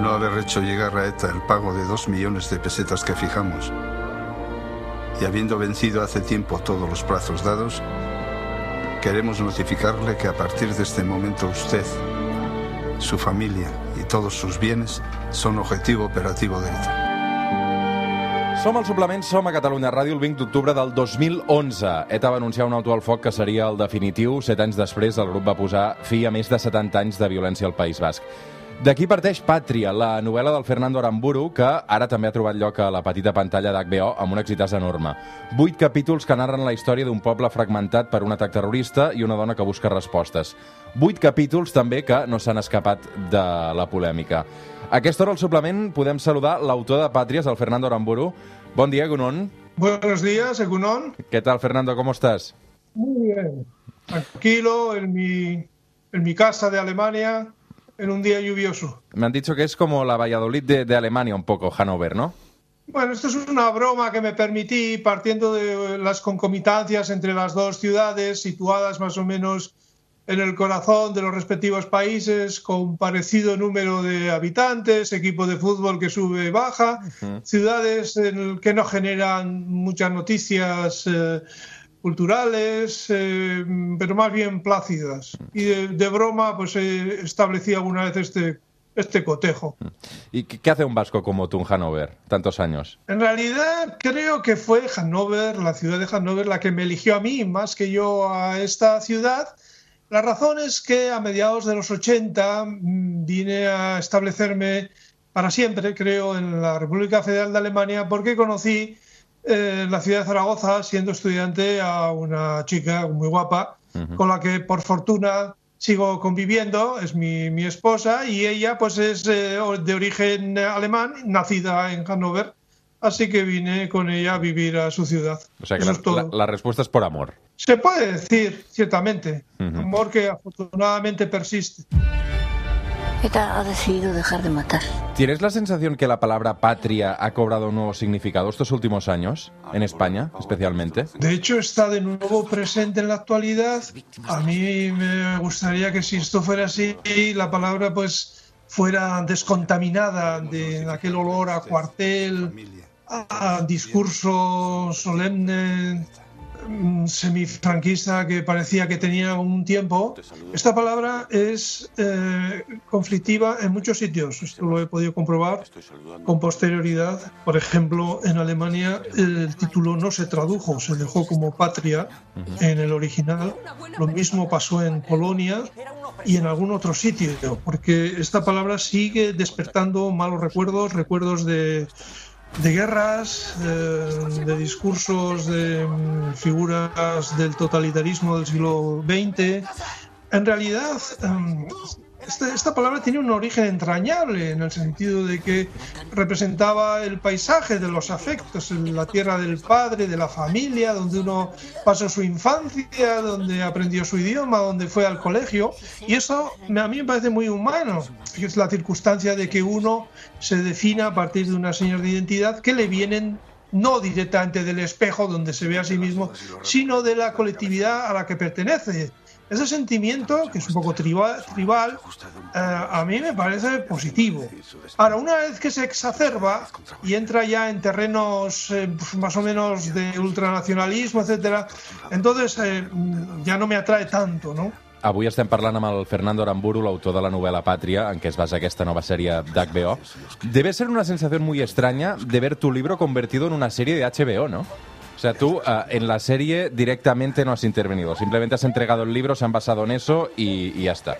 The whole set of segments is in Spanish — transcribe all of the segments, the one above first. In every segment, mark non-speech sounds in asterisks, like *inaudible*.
no haber hecho llegar a ETA el pago de dos millones de pesetas que fijamos y habiendo vencido hace tiempo todos los plazos dados, queremos notificarle que a partir de este momento usted, su familia y todos sus bienes son objetivo operativo de ETA. Som al suplement Som a Catalunya Ràdio el 20 d'octubre del 2011. ETA va anunciar un auto al foc que seria el definitiu. Set anys després, el grup va posar fi a més de 70 anys de violència al País Basc. D'aquí parteix Pàtria, la novel·la del Fernando Aramburu, que ara també ha trobat lloc a la petita pantalla d'HBO amb un èxit enorme. Vuit capítols que narren la història d'un poble fragmentat per un atac terrorista i una dona que busca respostes. Vuit capítols també que no s'han escapat de la polèmica. A aquesta hora al suplement podem saludar l'autor de Pàtries, el Fernando Aramburu. Bon dia, Gunon. Buenos días, Egunon. ¿Qué tal, Fernando? ¿Cómo estás? Muy bien. Tranquilo, en mi, en mi casa de Alemania, en un día lluvioso. Me han dicho que es como la Valladolid de, de Alemania un poco, Hannover, ¿no? Bueno, esto es una broma que me permití partiendo de las concomitancias entre las dos ciudades, situadas más o menos en el corazón de los respectivos países, con parecido número de habitantes, equipo de fútbol que sube y baja, ciudades en que no generan muchas noticias eh, culturales, eh, pero más bien plácidas. Y de, de broma, pues he establecido alguna vez este, este cotejo. ¿Y qué qué hace un vasco como tú en Hannover, tantos años? En realidad creo que fue Hannover, la ciudad de Hannover, la que me eligió a mí más que yo a esta ciudad. La razón es que a mediados de los 80 mm, vine a establecerme para siempre, creo, en la República Federal de Alemania porque conocí eh, en la ciudad de Zaragoza, siendo estudiante, a una chica muy guapa, con la que por fortuna sigo conviviendo, es mi, mi esposa, y ella pues es eh, de origen alemán, nacida en Hannover, así que vine con ella a vivir a su ciudad. O sea que la, la- la respuesta es por amor. Se puede decir, ciertamente, Ujú. amor que afortunadamente persiste. ETA ha decidido dejar de matar. ¿Tienes la sensación que la palabra patria ha cobrado un nuevo significado estos últimos años, en España especialmente? De hecho, está de nuevo presente en la actualidad. A mí me gustaría que si esto fuera así, la palabra pues fuera descontaminada de aquel olor a cuartel, a discurso solemne, semifranquista que parecía que tenía un tiempo. Esta palabra es eh, conflictiva en muchos sitios. Esto lo he podido comprobar con posterioridad. Por ejemplo, en Alemania el título no se tradujo, se dejó como patria en el original. Lo mismo pasó en Polonia y en algún otro sitio, porque esta palabra sigue despertando malos recuerdos, recuerdos de, de guerras, de discursos, de mm, figuras del totalitarismo del siglo XX. En realidad, em, esta, esta palabra tiene un origen entrañable en el sentido de que representaba el paisaje de los afectos, la tierra del padre, de la familia, donde uno pasó su infancia, donde aprendió su idioma, donde fue al colegio. Y eso a mí me parece muy humano, es la circunstancia de que uno se defina a partir de unas señas de identidad que le vienen no directamente del espejo donde se ve a sí mismo, sino de la colectividad a la que pertenece. Ese sentimiento, que es un poco tribal, eh, a mí me parece positivo. Ahora, una vez que se exacerba y entra ya en terrenos eh, pues, más o menos de ultranacionalismo, etcétera, entonces eh, mm, ya no me atrae tanto, ¿no? Avui estem parlant amb el Fernando Aramburu, l'autor de la novel·la Pàtria, en què es basa aquesta nova sèrie d'HBO. Debe ser una sensación muy extraña de ver tu libro convertido en una serie de HBO, ¿no? O sea, tú eh, en la serie directamente no has intervenido, simplemente has entregado el libro, se han basado en eso y, y ya está.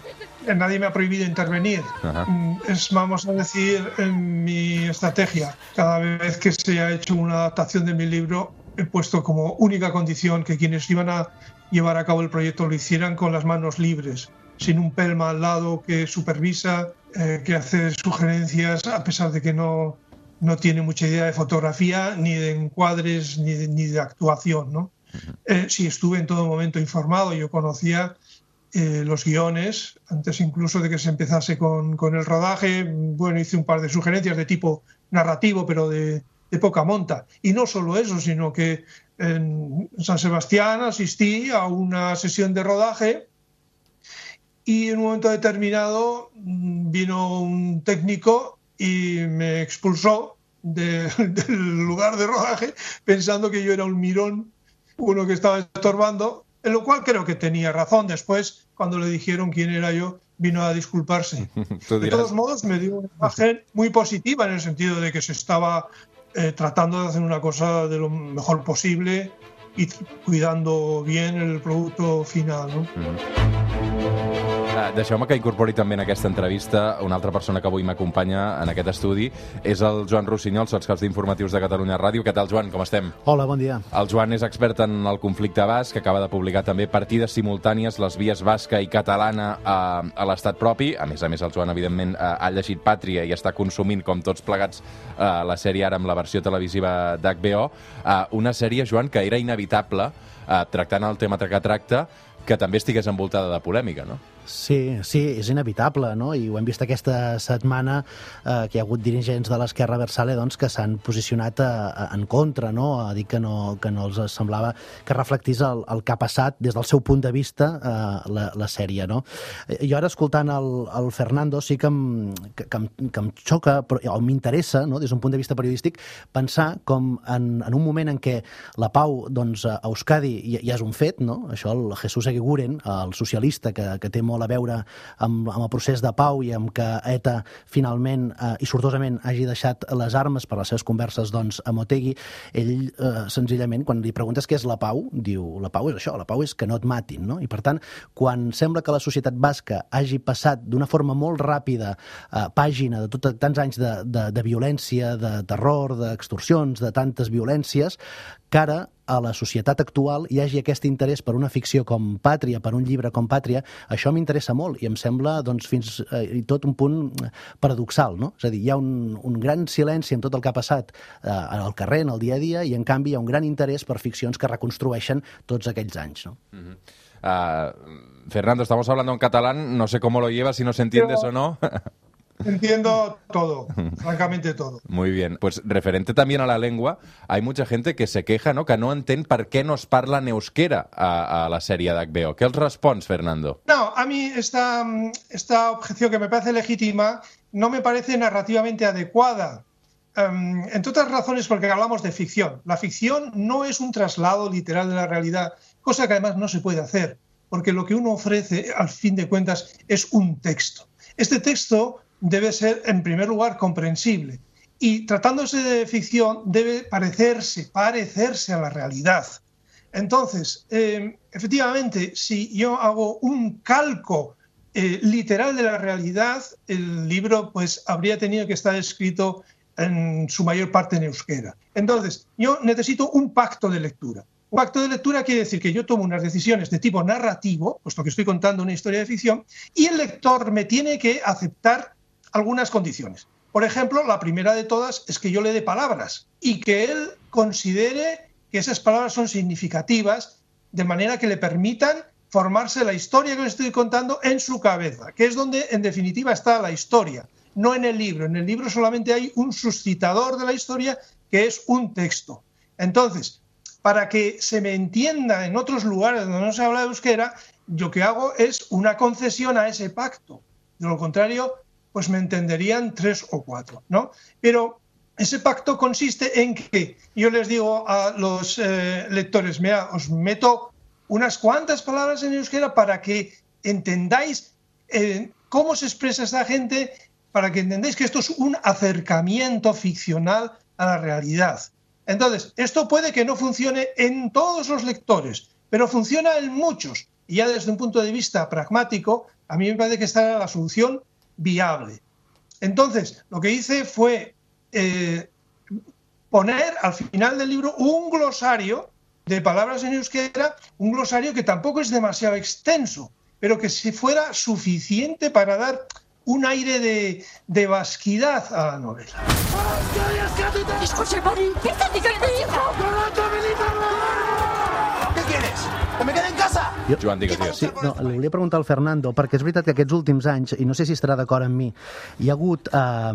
Eh, Nadie me ha prohibido intervenir. Ajá. Mm, Es, vamos a decir, en mi estrategia. Cada vez que se ha hecho una adaptación de mi libro, he puesto como única condición que quienes iban a llevar a cabo el proyecto lo hicieran con las manos libres, sin un pelma al lado que supervisa, eh, que hace sugerencias, a pesar de que no, no tiene mucha idea de fotografía, ni de encuadres, ni de, ni de actuación. ¿no? Eh, sí, estuve en todo momento informado, yo conocía eh, los guiones, antes incluso de que se empezase con, con el rodaje, bueno, hice un par de sugerencias de tipo narrativo, pero de, de poca monta. Y no solo eso, sino que en San Sebastián asistí a una sesión de rodaje y en un momento determinado mm, vino un técnico y me expulsó *laughs* del lugar de rodaje pensando que yo era un mirón, uno que estaba estorbando, en lo cual creo que tenía razón. Después, cuando le dijeron quién era yo, vino a disculparse. *laughs* De todos modos, me dio una imagen muy positiva en el sentido de que se estaba eh, tratando de hacer una cosa de lo mejor posible i cuidando bien el producto final. No? Mm Deixeu-me que incorpori també en aquesta entrevista una altra persona que avui m'acompanya en aquest estudi. És el Joan Rossinyol, sots caps d'informatius de Catalunya Ràdio. Què tal, Joan? Com estem? Hola, bon dia. El Joan és expert en el conflicte basc, que acaba de publicar també partides simultànies, les vies basca i catalana a, a l'estat propi. A més a més, el Joan, evidentment, ha llegit Pàtria i està consumint, com tots plegats, uh, la sèrie ara amb la versió televisiva d'HBO. Uh, una sèrie, Joan, que era inevitable, tractant el tema que tracta, que també estigués envoltada de polèmica, no? Sí, sí, és inevitable, no? I ho hem vist aquesta setmana eh, que hi ha hagut dirigents de l'esquerra Versale doncs, que s'han posicionat a, a, en contra, no? A dir que no, que no els semblava que reflectís el, el que ha passat des del seu punt de vista eh, la, la sèrie, no? Eh, jo ara escoltant el, el Fernando sí que em, que, que, em, que em xoca, però, o m'interessa, no? des d'un punt de vista periodístic, pensar com en, en un moment en què la pau doncs, a Euskadi ja, ja és un fet, no? Això el Jesús Eguiguren, el socialista que, que té molt molt a veure amb, amb el procés de pau i amb que ETA finalment eh, i sortosament hagi deixat les armes per les seves converses doncs, a Motegi, ell eh, senzillament, quan li preguntes què és la pau, diu, la pau és això, la pau és que no et matin, no? I per tant, quan sembla que la societat basca hagi passat d'una forma molt ràpida eh, pàgina de tot, tants anys de, de, de violència, de terror, d'extorsions, de tantes violències, que ara a la societat actual hi hagi aquest interès per una ficció com Pàtria, per un llibre com Pàtria, això m'interessa molt i em sembla doncs, fins eh, i tot un punt paradoxal. No? És a dir, hi ha un, un gran silenci en tot el que ha passat eh, al carrer, en el dia a dia, i en canvi hi ha un gran interès per ficcions que reconstrueixen tots aquells anys. No? Mm -hmm. uh, Fernando, estamos hablando en catalán, no sé cómo lo llevas, si nos entiendes Pero... o no. *laughs* Entiendo todo, francamente todo. Muy bien. Pues referente también a la lengua, hay mucha gente que se queja, no?, que no entiende por qué nos parla euskera a, a la serie d'HBO. ¿Qué el responds, Fernando? No, a mí esta, esta objeción que me parece legítima no me parece narrativamente adecuada. Um, entre otras razones porque hablamos de ficción. La ficción no es un traslado literal de la realidad, cosa que además no se puede hacer, porque lo que uno ofrece, al fin de cuentas, es un texto. Este texto debe ser, en primer lugar, comprensible. Y tratándose de ficción, debe parecerse, parecerse a la realidad. Entonces, em, efectivamente, si yo hago un calco eh, literal de la realidad, el libro pues habría tenido que estar escrito en su mayor parte en euskera. Entonces, yo necesito un pacto de lectura. Un pacto de lectura quiere decir que yo tomo unas decisiones de tipo narrativo, puesto que estoy contando una historia de ficción, y el lector me tiene que aceptar algunas condiciones. Por ejemplo, la primera de todas es que yo le dé palabras y que él considere que esas palabras son significativas de manera que le permitan formarse la historia que estoy contando en su cabeza, que es donde en definitiva está la historia, no en el libro. En el libro solamente hay un suscitador de la historia que es un texto. Entonces, para que se me entienda en otros lugares donde no se habla de euskera, yo que hago es una concesión a ese pacto. De lo contrario, pues me entenderían tres o cuatro, ¿no? Pero ese pacto consiste en que yo les digo a los eh, lectores, mira, os meto unas cuantas palabras en euskera para que entendáis eh, cómo se expresa esta gente, para que entendáis que esto es un acercamiento ficcional a la realidad. Entonces, esto puede que no funcione en todos los lectores, pero funciona en muchos. Y ya desde un punto de vista pragmático, a mí me parece que esta la solución viable. Entonces, lo que hice fue eh, poner al final del libro un glosario de palabras en euskera, un glosario que tampoco es demasiado extenso, pero que si fuera suficiente para dar un aire de, de vasquidad a la novela. ¿qué quieres? ¿Que me? Jo... Joan, digues, digues. Sí, no, li volia preguntar al Fernando, perquè és veritat que aquests últims anys, i no sé si estarà d'acord amb mi, hi ha hagut eh,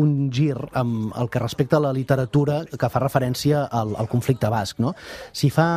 un gir amb el que respecta a la literatura que fa referència al, al conflicte basc, no? Si fa...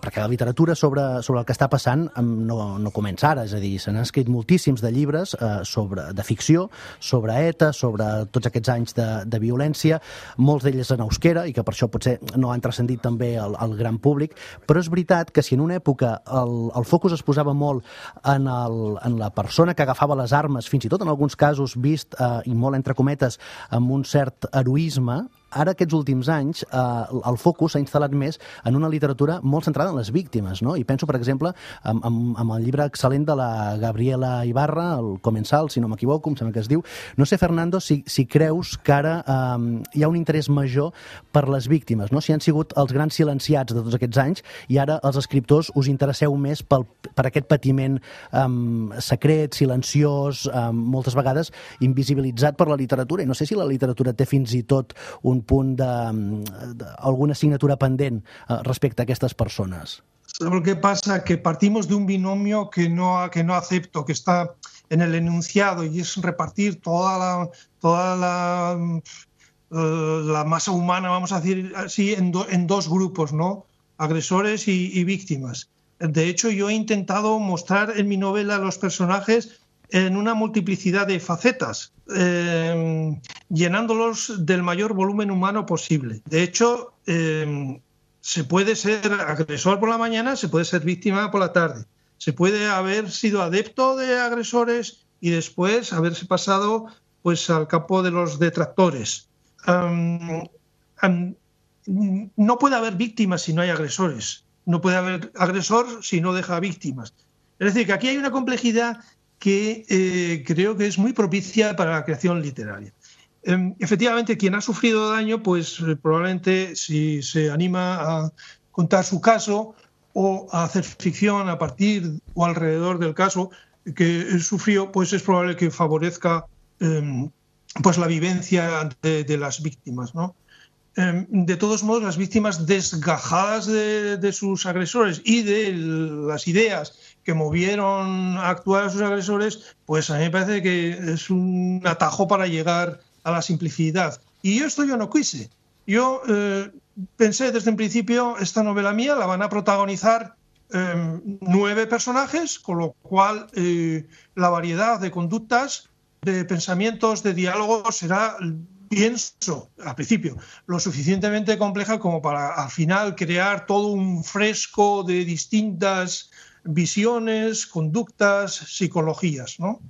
Perquè la literatura sobre, sobre el que està passant no, no comença ara, és a dir, se n'han escrit moltíssims de llibres eh, sobre, de ficció, sobre ETA, sobre tots aquests anys de, de violència, molts d'ells en euskera, i que per això potser no han transcendit també al, al gran públic, però és veritat que si en una època el, el focus es posava molt en, el, en la persona que agafava les armes, fins i tot en alguns casos vist, eh, i molt entre cometes, amb un cert heroisme, ara aquests últims anys eh, el focus s'ha instal·lat més en una literatura molt centrada en les víctimes, no? I penso, per exemple, amb, amb, amb el llibre excel·lent de la Gabriela Ibarra, el Comensal, si no m'equivoco, em sembla que es diu. No sé, Fernando, si, si creus que ara eh, hi ha un interès major per les víctimes, no? Si han sigut els grans silenciats de tots aquests anys i ara els escriptors us interesseu més pel, per aquest patiment eh, secret, silenciós, eh, moltes vegades invisibilitzat per la literatura. I no sé si la literatura té fins i tot un punt d'alguna asignatura pendent eh, respecte a aquestes persones? Lo que pasa que partimos de un binomio que no, que no acepto, que está en el enunciado y es repartir toda la, toda la, eh, la masa humana, vamos a decir así, en, do, en dos grupos, ¿no? agresores y, y, víctimas. De hecho, yo he intentado mostrar en mi novela los personajes en una multiplicidad de facetas, eh, llenándolos del mayor volumen humano posible. De hecho, eh, se puede ser agresor por la mañana, se puede ser víctima por la tarde. Se puede haber sido adepto de agresores y después haberse pasado pues al campo de los detractores. No puede haber víctimas si no hay agresores. No puede haber agresor si no deja víctimas. Es decir, que aquí hay una complejidad que eh, creo que es muy propicia para la creación literaria. Eh, efectivamente, quien ha sufrido daño, pues eh, probablemente si se anima a contar su caso o a hacer ficción a partir o alrededor del caso que sufrió, pues es probable que favorezca em, pues la vivencia de, de las víctimas, ¿no? Em, de todos modos, las víctimas desgajadas de, sus agresores y de las ideas que movieron a actuar a sus agresores, pues a mí me parece que es un atajo para llegar a la simplicidad. Y esto yo no quise. Yo eh, pensé desde el principio, esta novela mía la van a protagonizar eh, nueve personajes, con lo cual eh, la variedad de conductas, de pensamientos, de diálogos será pienso al principio lo suficientemente compleja como para al final crear todo un fresco de distintas visiones, conductas, psicologías. ¿no?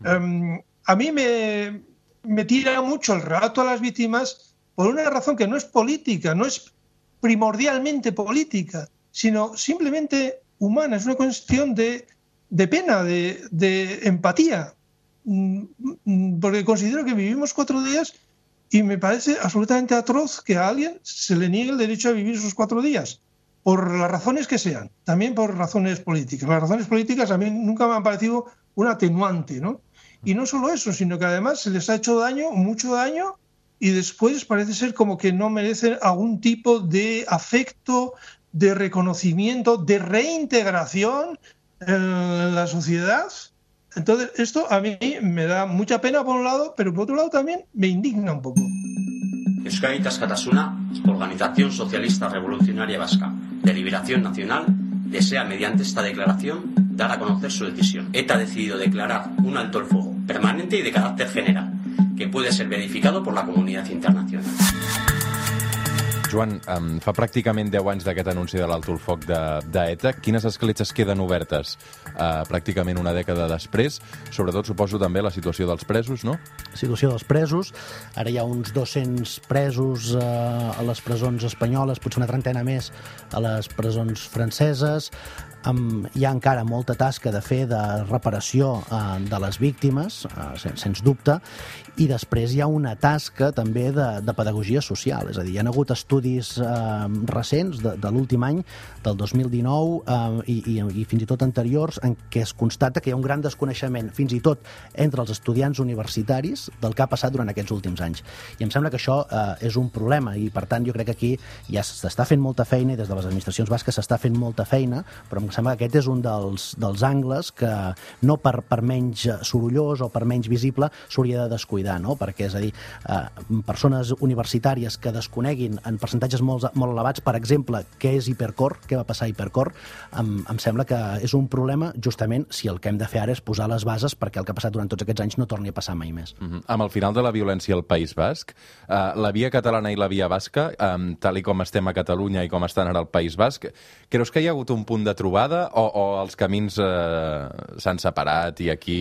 Um, a mí me, me tira mucho el relato a las víctimas por una razón que no es política, no es primordialmente política, sino simplemente humana, es una cuestión de, de pena, de, de, empatía, mm, mm, porque considero que vivimos cuatro días y me parece absolutamente atroz que a alguien se le niegue el derecho a vivir esos cuatro días por las razones que sean, también por razones políticas. Las razones políticas a mí nunca me han parecido un atenuante, ¿no? Y no solo eso, sino que además se les ha hecho daño, mucho daño, y después parece ser como que no merecen algún tipo de afecto, de reconocimiento, de reintegración en la sociedad. Entonces, esto a mí me da mucha pena por un lado, pero por otro lado también me indigna un poco. Euskadi Tascatasuna, Organización Socialista Revolucionaria Vasca, de Liberación Nacional, desea mediante esta declaración dar a conocer su decisión. ETA ha decidido declarar un alto el fuego permanente y de carácter general, que puede ser verificado por la comunidad internacional. Joan, um, fa pràcticament 10 anys d'aquest anunci de l'alto el foc d'ETA. De, Quines escletxes queden obertes uh, pràcticament una dècada després? Sobretot, suposo, també la situació dels presos, no? Situació dels presos. Ara hi ha uns 200 presos uh, a les presons espanyoles, potser una trentena més a les presons franceses amb, hi ha encara molta tasca de fer de reparació eh, de les víctimes, eh, sens, sens dubte, i després hi ha una tasca també de, de pedagogia social, és a dir, hi ha hagut estudis eh, recents de, de l'últim any, del 2019 eh, i, i, i fins i tot anteriors, en què es constata que hi ha un gran desconeixement, fins i tot entre els estudiants universitaris, del que ha passat durant aquests últims anys. I em sembla que això eh, és un problema i, per tant, jo crec que aquí ja s'està fent molta feina i des de les administracions basques s'està fent molta feina, però em sembla que aquest és un dels, dels angles que no per, per menys sorollós o per menys visible s'hauria de descuidar, no? perquè és a dir, eh, persones universitàries que desconeguin en percentatges molt, molt elevats, per exemple, què és hipercor, què va passar a hipercor, em, em sembla que és un problema justament si el que hem de fer ara és posar les bases perquè el que ha passat durant tots aquests anys no torni a passar mai més. Mm -hmm. Amb el final de la violència al País Basc, eh, la via catalana i la via basca, eh, tal i com estem a Catalunya i com estan ara al País Basc, creus que hi ha hagut un punt de trobada o, o els camins eh, s'han separat i aquí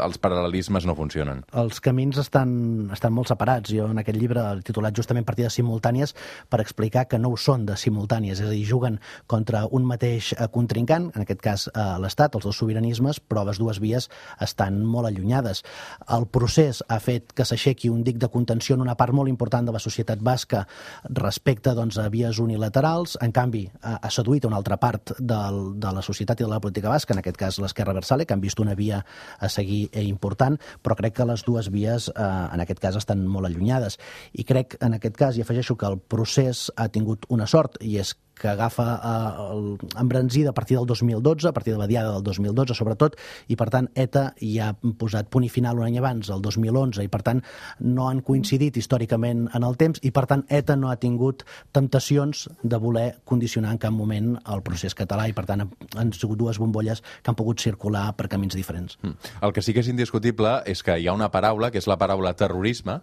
els paral·lelismes no funcionen? Els camins estan, estan molt separats. Jo en aquest llibre he titulat justament Partides simultànies per explicar que no ho són de simultànies, és a dir, juguen contra un mateix eh, contrincant, en aquest cas eh, l'Estat, els dos sobiranismes, però les dues vies estan molt allunyades. El procés ha fet que s'aixequi un dic de contenció en una part molt important de la societat basca respecte doncs, a vies unilaterals, en canvi ha, seduït una altra part del, de la societat i de la política basca, en aquest cas l'esquerra versale, que han vist una via a seguir eh, important, però crec que les dues vies eh, en aquest cas estan molt allunyades. I crec, en aquest cas, i afegeixo que el procés ha tingut una sort, i és que agafa eh, embranzida a partir del 2012, a partir de la diada del 2012 sobretot, i per tant ETA hi ha posat punt i final un any abans, el 2011, i per tant no han coincidit històricament en el temps, i per tant ETA no ha tingut temptacions de voler condicionar en cap moment el procés català, i per tant han sigut dues bombolles que han pogut circular per camins diferents. Mm. El que sí que és indiscutible és que hi ha una paraula, que és la paraula terrorisme,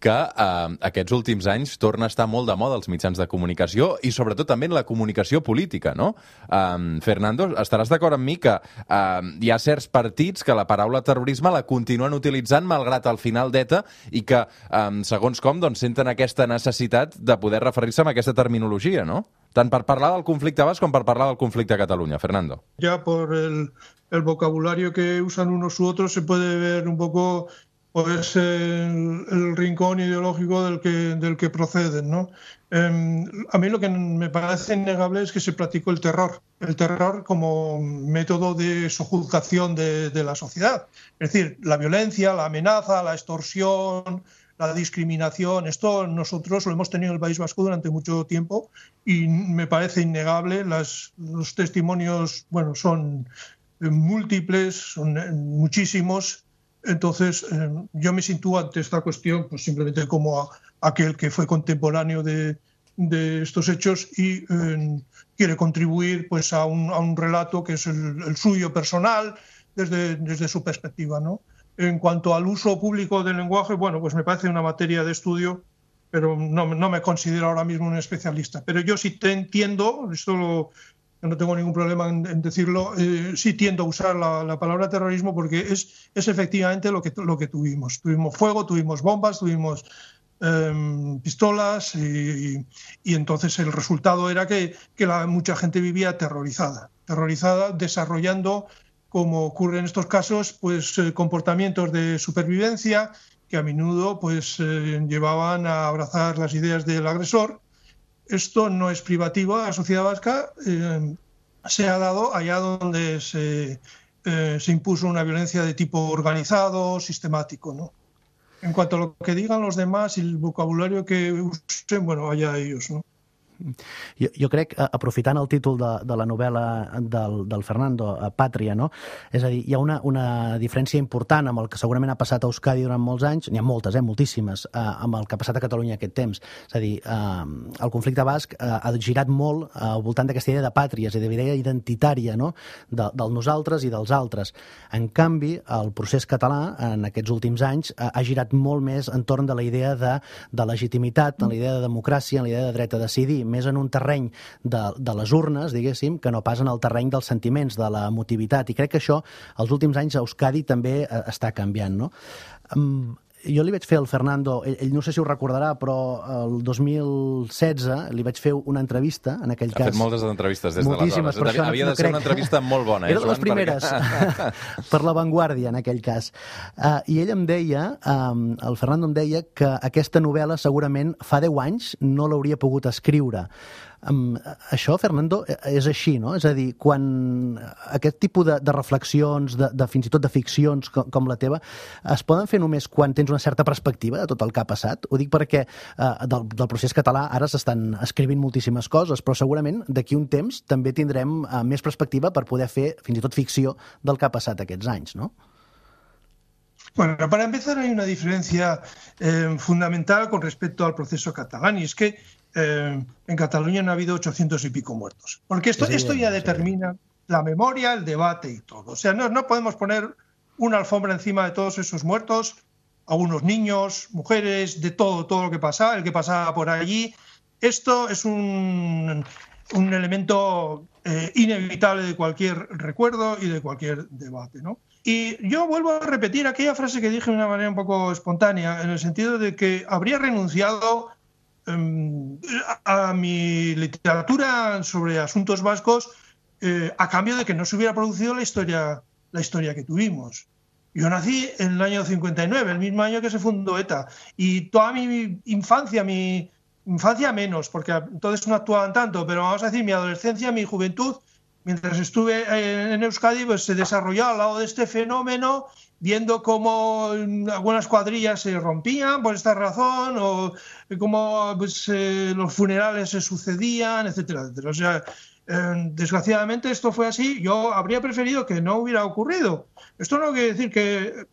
que eh, aquests últims anys torna a estar molt de moda als mitjans de comunicació i sobretot també en la comunicació política, no? Eh, Fernando, estaràs d'acord amb mi que eh, hi ha certs partits que la paraula terrorisme la continuen utilitzant malgrat al final d'ETA i que, eh, segons com, doncs, senten aquesta necessitat de poder referir-se amb aquesta terminologia, no? Tant per parlar del conflicte basc com per parlar del conflicte a Catalunya. Fernando. Ya por el, el vocabulario que usan unos u otros se puede ver un poco pues el, rincón ideológico del que, del que proceden. ¿no? Eh, a mí lo que me parece innegable es que se practicó el terror, el terror como método de sojuzgación de, de la sociedad. Es decir, la violencia, la amenaza, la extorsión, la discriminación, esto nosotros lo hemos tenido en el País Vasco durante mucho tiempo y me parece innegable. Las, los testimonios, bueno, son múltiples, son muchísimos entonces, eh, yo me sitúo ante esta cuestión pues simplemente como a, aquel que fue contemporáneo de, de estos hechos y eh, quiere contribuir pues a un, a un relato que es el, el, suyo personal desde, desde su perspectiva. ¿no? En cuanto al uso público del lenguaje, bueno, pues me parece una materia de estudio, pero no, no me considero ahora mismo un especialista. Pero yo sí te entiendo, esto lo, no tengo ningún problema en, decirlo, eh, sí tiendo a usar la, la, palabra terrorismo porque es, es efectivamente lo que, lo que tuvimos. Tuvimos fuego, tuvimos bombas, tuvimos eh, pistolas y, entonces el resultado era que, que mucha gente vivía aterrorizada, aterrorizada desarrollando, como ocurre en estos casos, pues eh, comportamientos de supervivencia que a menudo pues eh, llevaban a abrazar las ideas del agresor esto no es privativo a la sociedad vasca, eh, se ha dado allá donde se, eh, se, impuso una violencia de tipo organizado, sistemático. ¿no? En cuanto a lo que digan los demás y el vocabulario que usen, bueno, allá ellos. ¿no? Jo, jo crec, aprofitant el títol de, de la novel·la del, del Fernando, Pàtria, no? és a dir, hi ha una, una diferència important amb el que segurament ha passat a Euskadi durant molts anys, n'hi ha moltes, eh, moltíssimes, eh, amb el que ha passat a Catalunya aquest temps. És a dir, eh, el conflicte basc eh, ha girat molt eh, al voltant d'aquesta idea de pàtria, és a dir, idea identitària no? de, del nosaltres i dels altres. En canvi, el procés català en aquests últims anys eh, ha girat molt més entorn de la idea de, de legitimitat, en la idea de democràcia, en la idea de dret a decidir, més en un terreny de, de les urnes, diguéssim, que no pas en el terreny dels sentiments, de la motivitat. I crec que això, els últims anys, a Euskadi també eh, està canviant, no? Um, jo li vaig fer al Fernando, ell, ell no sé si ho recordarà, però el 2016 li vaig fer una entrevista, en aquell ha cas... Ha fet moltes entrevistes des d'aleshores. De Havia de ser una entrevista molt bona, eh, Era de les primeres, perquè... *laughs* per La Vanguardia, en aquell cas. Uh, I ell em deia, um, el Fernando em deia, que aquesta novel·la segurament fa 10 anys no l'hauria pogut escriure Um, això, Fernando, eh, és així, no? És a dir, quan aquest tipus de, de reflexions, de, de fins i tot de ficcions com, com la teva, es poden fer només quan tens una certa perspectiva de tot el que ha passat? Ho dic perquè uh, del, del procés català ara s'estan escrivint moltíssimes coses, però segurament d'aquí un temps també tindrem uh, més perspectiva per poder fer fins i tot ficció del que ha passat aquests anys, no? Bueno, para empezar hay una diferencia eh, fundamental con respecto al proceso catalán y es que eh, en Cataluña no ha habido 800 y pico muertos. Porque esto, sí, esto ya sí. determina la memoria, el debate y todo. O sea, no, no podemos poner una alfombra encima de todos esos muertos, algunos niños, mujeres, de todo, todo lo que pasaba, el que pasaba por allí. Esto es un, un elemento eh, inevitable de cualquier recuerdo y de cualquier debate, ¿no? Y yo vuelvo a repetir aquella frase que dije de una manera un poco espontánea, en el sentido de que habría renunciado a, a, mi literatura sobre asuntos vascos eh, a cambio de que no se hubiera producido la historia, la historia que tuvimos. Yo nací en el año 59, el mismo año que se fundó ETA, y toda mi infancia, mi infancia menos, porque entonces no actuaban tanto, pero vamos a decir, mi adolescencia, mi juventud, mientras estuve en Euskadi, pues se desarrolló al lado de este fenómeno, viendo cómo algunas cuadrillas se rompían por esta razón, o cómo pues, eh, los funerales se sucedían, etcétera, etcétera. O sea, eh, desgraciadamente esto fue así. Yo habría preferido que no hubiera ocurrido. Esto no quiere decir que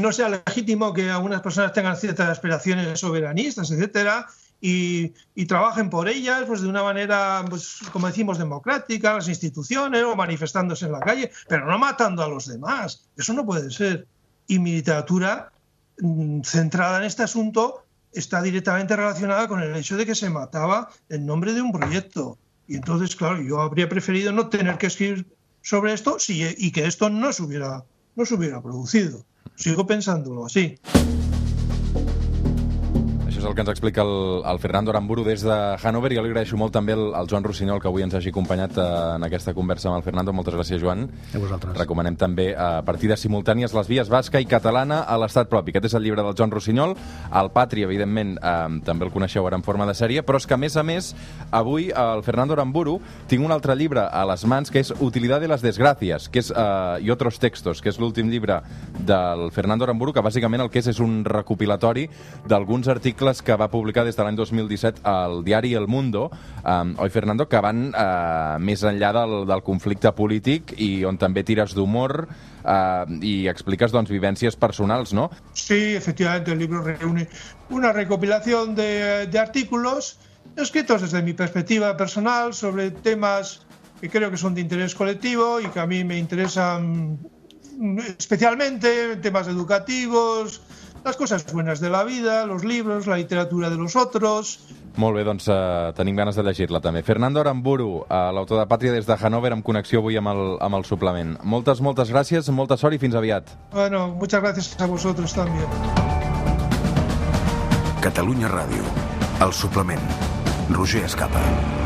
no sea legítimo que algunas personas tengan ciertas aspiraciones soberanistas, etcétera, y, y, trabajen por ellas pues de una manera, pues, como decimos, democrática, las instituciones o manifestándose en la calle, pero no matando a los demás. Eso no puede ser. Y mi literatura, mmm, centrada en este asunto, está directamente relacionada con el hecho de que se mataba en nombre de un proyecto. Y entonces, claro, yo habría preferido no tener que escribir sobre esto si, y que esto no se hubiera, no se hubiera producido. Sigo pensándolo así. Això és el que ens explica el, el Fernando Aramburu des de Hannover i jo li agraeixo molt també al, al Joan Rossinyol que avui ens hagi acompanyat eh, en aquesta conversa amb el Fernando. Moltes gràcies, Joan. A vosaltres. Recomanem també a partides simultànies les vies basca i catalana a l'estat propi. Aquest és el llibre del Joan Rossinyol. El Patri, evidentment, eh, també el coneixeu ara en forma de sèrie, però és que, a més a més, avui el Fernando Aramburu tinc un altre llibre a les mans que és Utilidad de las desgracias, que és, eh, i otros textos, que és l'últim llibre del Fernando Aramburu, que bàsicament el que és és un recopilatori d'alguns articles que va publicar des de l'any 2017 al diari El Mundo, um, oi, Fernando, que van uh, més enllà del, del conflicte polític i on també tires d'humor uh, i expliques doncs, vivències personals, ¿no? Sí, efectivamente, el libro reúne una recopilación de artículos escritos desde mi perspectiva personal sobre temas que creo que son de interés colectivo y que a mí me interesan especialmente, temas educativos, las cosas buenas de la vida, los libros, la literatura de los otros... Molt bé, doncs uh, tenim ganes de llegir-la també. Fernando Aramburu, uh, l'autor de Pàtria des de Hannover, amb connexió avui amb el, amb el suplement. Moltes, moltes gràcies, molta sort i fins aviat. Bueno, muchas gracias a vosotros también. Catalunya Ràdio, el suplement. Roger Escapa.